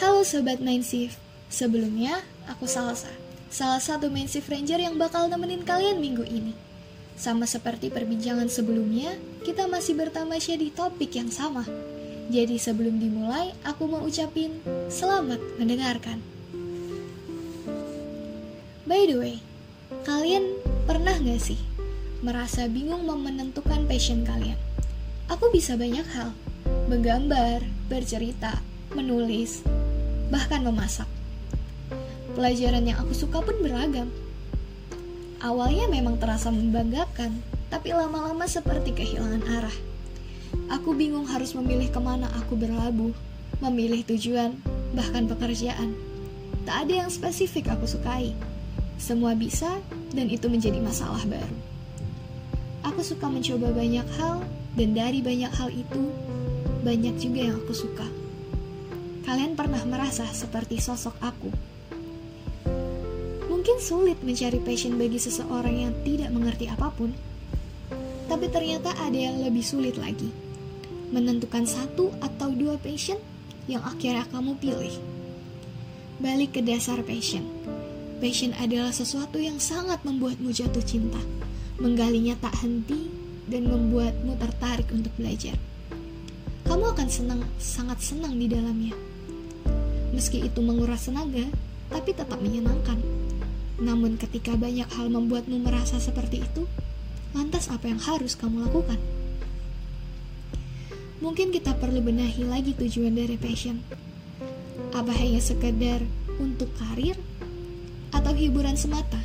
Halo Sobat Mindshift, sebelumnya aku Salsa, salah satu Mindshift Ranger yang bakal nemenin kalian minggu ini. Sama seperti perbincangan sebelumnya, kita masih bertamasya di topik yang sama. Jadi sebelum dimulai, aku mau ucapin selamat mendengarkan. By the way, kalian pernah gak sih merasa bingung mau menentukan passion kalian? Aku bisa banyak hal, menggambar, bercerita, menulis, bahkan memasak. Pelajaran yang aku suka pun beragam. Awalnya memang terasa membanggakan, tapi lama-lama seperti kehilangan arah. Aku bingung harus memilih ke mana aku berlabuh, memilih tujuan, bahkan pekerjaan. Tak ada yang spesifik aku sukai. Semua bisa, dan itu menjadi masalah baru. Aku suka mencoba banyak hal, dan dari banyak hal itu, banyak juga yang aku suka. Kalian pernah merasa seperti sosok aku? Mungkin sulit mencari passion bagi seseorang yang tidak mengerti apa pun, tapi ternyata ada yang lebih sulit lagi. Menentukan satu atau dua passion yang akhirnya kamu pilih. Balik ke dasar passion. Passion adalah sesuatu yang sangat membuatmu jatuh cinta, menggalinya tak henti, dan membuatmu tertarik untuk belajar kamu akan senang, sangat senang di dalamnya. Meski itu menguras tenaga, tapi tetap menyenangkan. Namun ketika banyak hal membuatmu merasa seperti itu, lantas apa yang harus kamu lakukan? Mungkin kita perlu benahi lagi tujuan dari passion. Apa hanya sekedar untuk karir atau hiburan semata?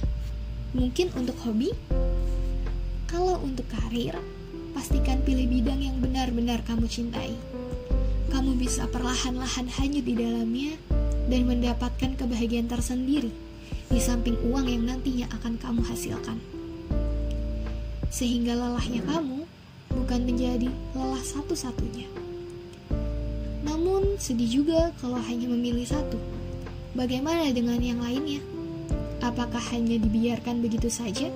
Mungkin untuk hobi? Kalau untuk karir, pastikan pilih bidang yang benar-benar kamu cintai. Kamu bisa perlahan-lahan hanyut di dalamnya dan mendapatkan kebahagiaan tersendiri di samping uang yang nantinya akan kamu hasilkan. Sehingga lelahnya kamu bukan menjadi lelah satu-satunya. Namun sedih juga kalau hanya memilih satu. Bagaimana dengan yang lainnya? Apakah hanya dibiarkan begitu saja?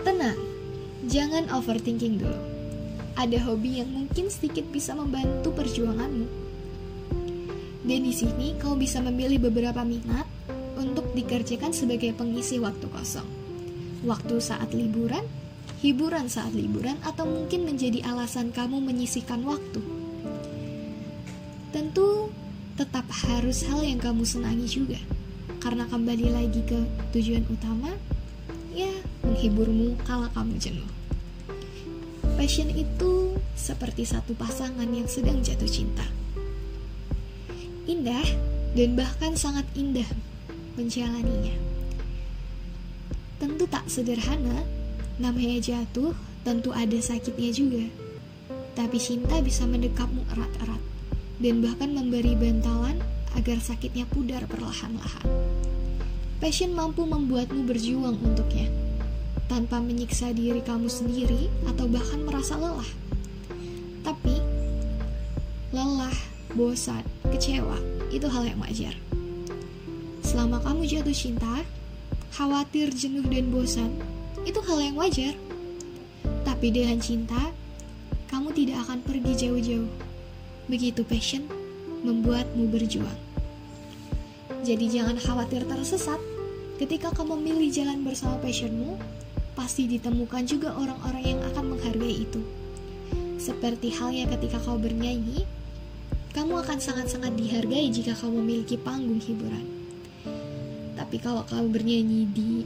Tenang, Jangan overthinking dulu. Ada hobi yang mungkin sedikit bisa membantu perjuanganmu. Dan di sini kau bisa memilih beberapa minat untuk dikerjakan sebagai pengisi waktu kosong. Waktu saat liburan, hiburan saat liburan, atau mungkin menjadi alasan kamu menyisihkan waktu. Tentu tetap harus hal yang kamu senangi juga. Karena kembali lagi ke tujuan utama, ya menghiburmu kala kamu jenuh. Passion itu seperti satu pasangan yang sedang jatuh cinta. Indah dan bahkan sangat indah menjalaninya. Tentu tak sederhana, namanya jatuh tentu ada sakitnya juga. Tapi cinta bisa mendekapmu erat-erat dan bahkan memberi bantalan agar sakitnya pudar perlahan-lahan. Passion mampu membuatmu berjuang untuknya tanpa menyiksa diri kamu sendiri atau bahkan merasa lelah. Tapi, lelah, bosan, kecewa itu hal yang wajar. Selama kamu jatuh cinta, khawatir, jenuh, dan bosan itu hal yang wajar. Tapi dengan cinta, kamu tidak akan pergi jauh-jauh. Begitu passion membuatmu berjuang. Jadi jangan khawatir tersesat ketika kamu memilih jalan bersama passionmu pasti ditemukan juga orang-orang yang akan menghargai itu. Seperti halnya ketika kau bernyanyi, kamu akan sangat-sangat dihargai jika kau memiliki panggung hiburan. Tapi kalau kau bernyanyi di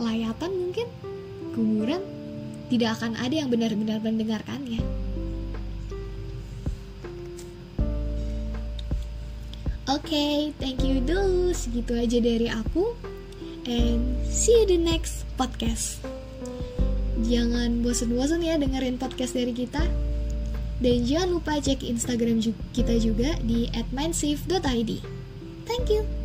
layatan mungkin, kuburan, tidak akan ada yang benar-benar mendengarkannya. Oke, okay, thank you dulu. Segitu aja dari aku and see you the next podcast. Jangan bosan-bosan ya dengerin podcast dari kita. Dan jangan lupa cek Instagram kita juga di @mindsafe.id. Thank you.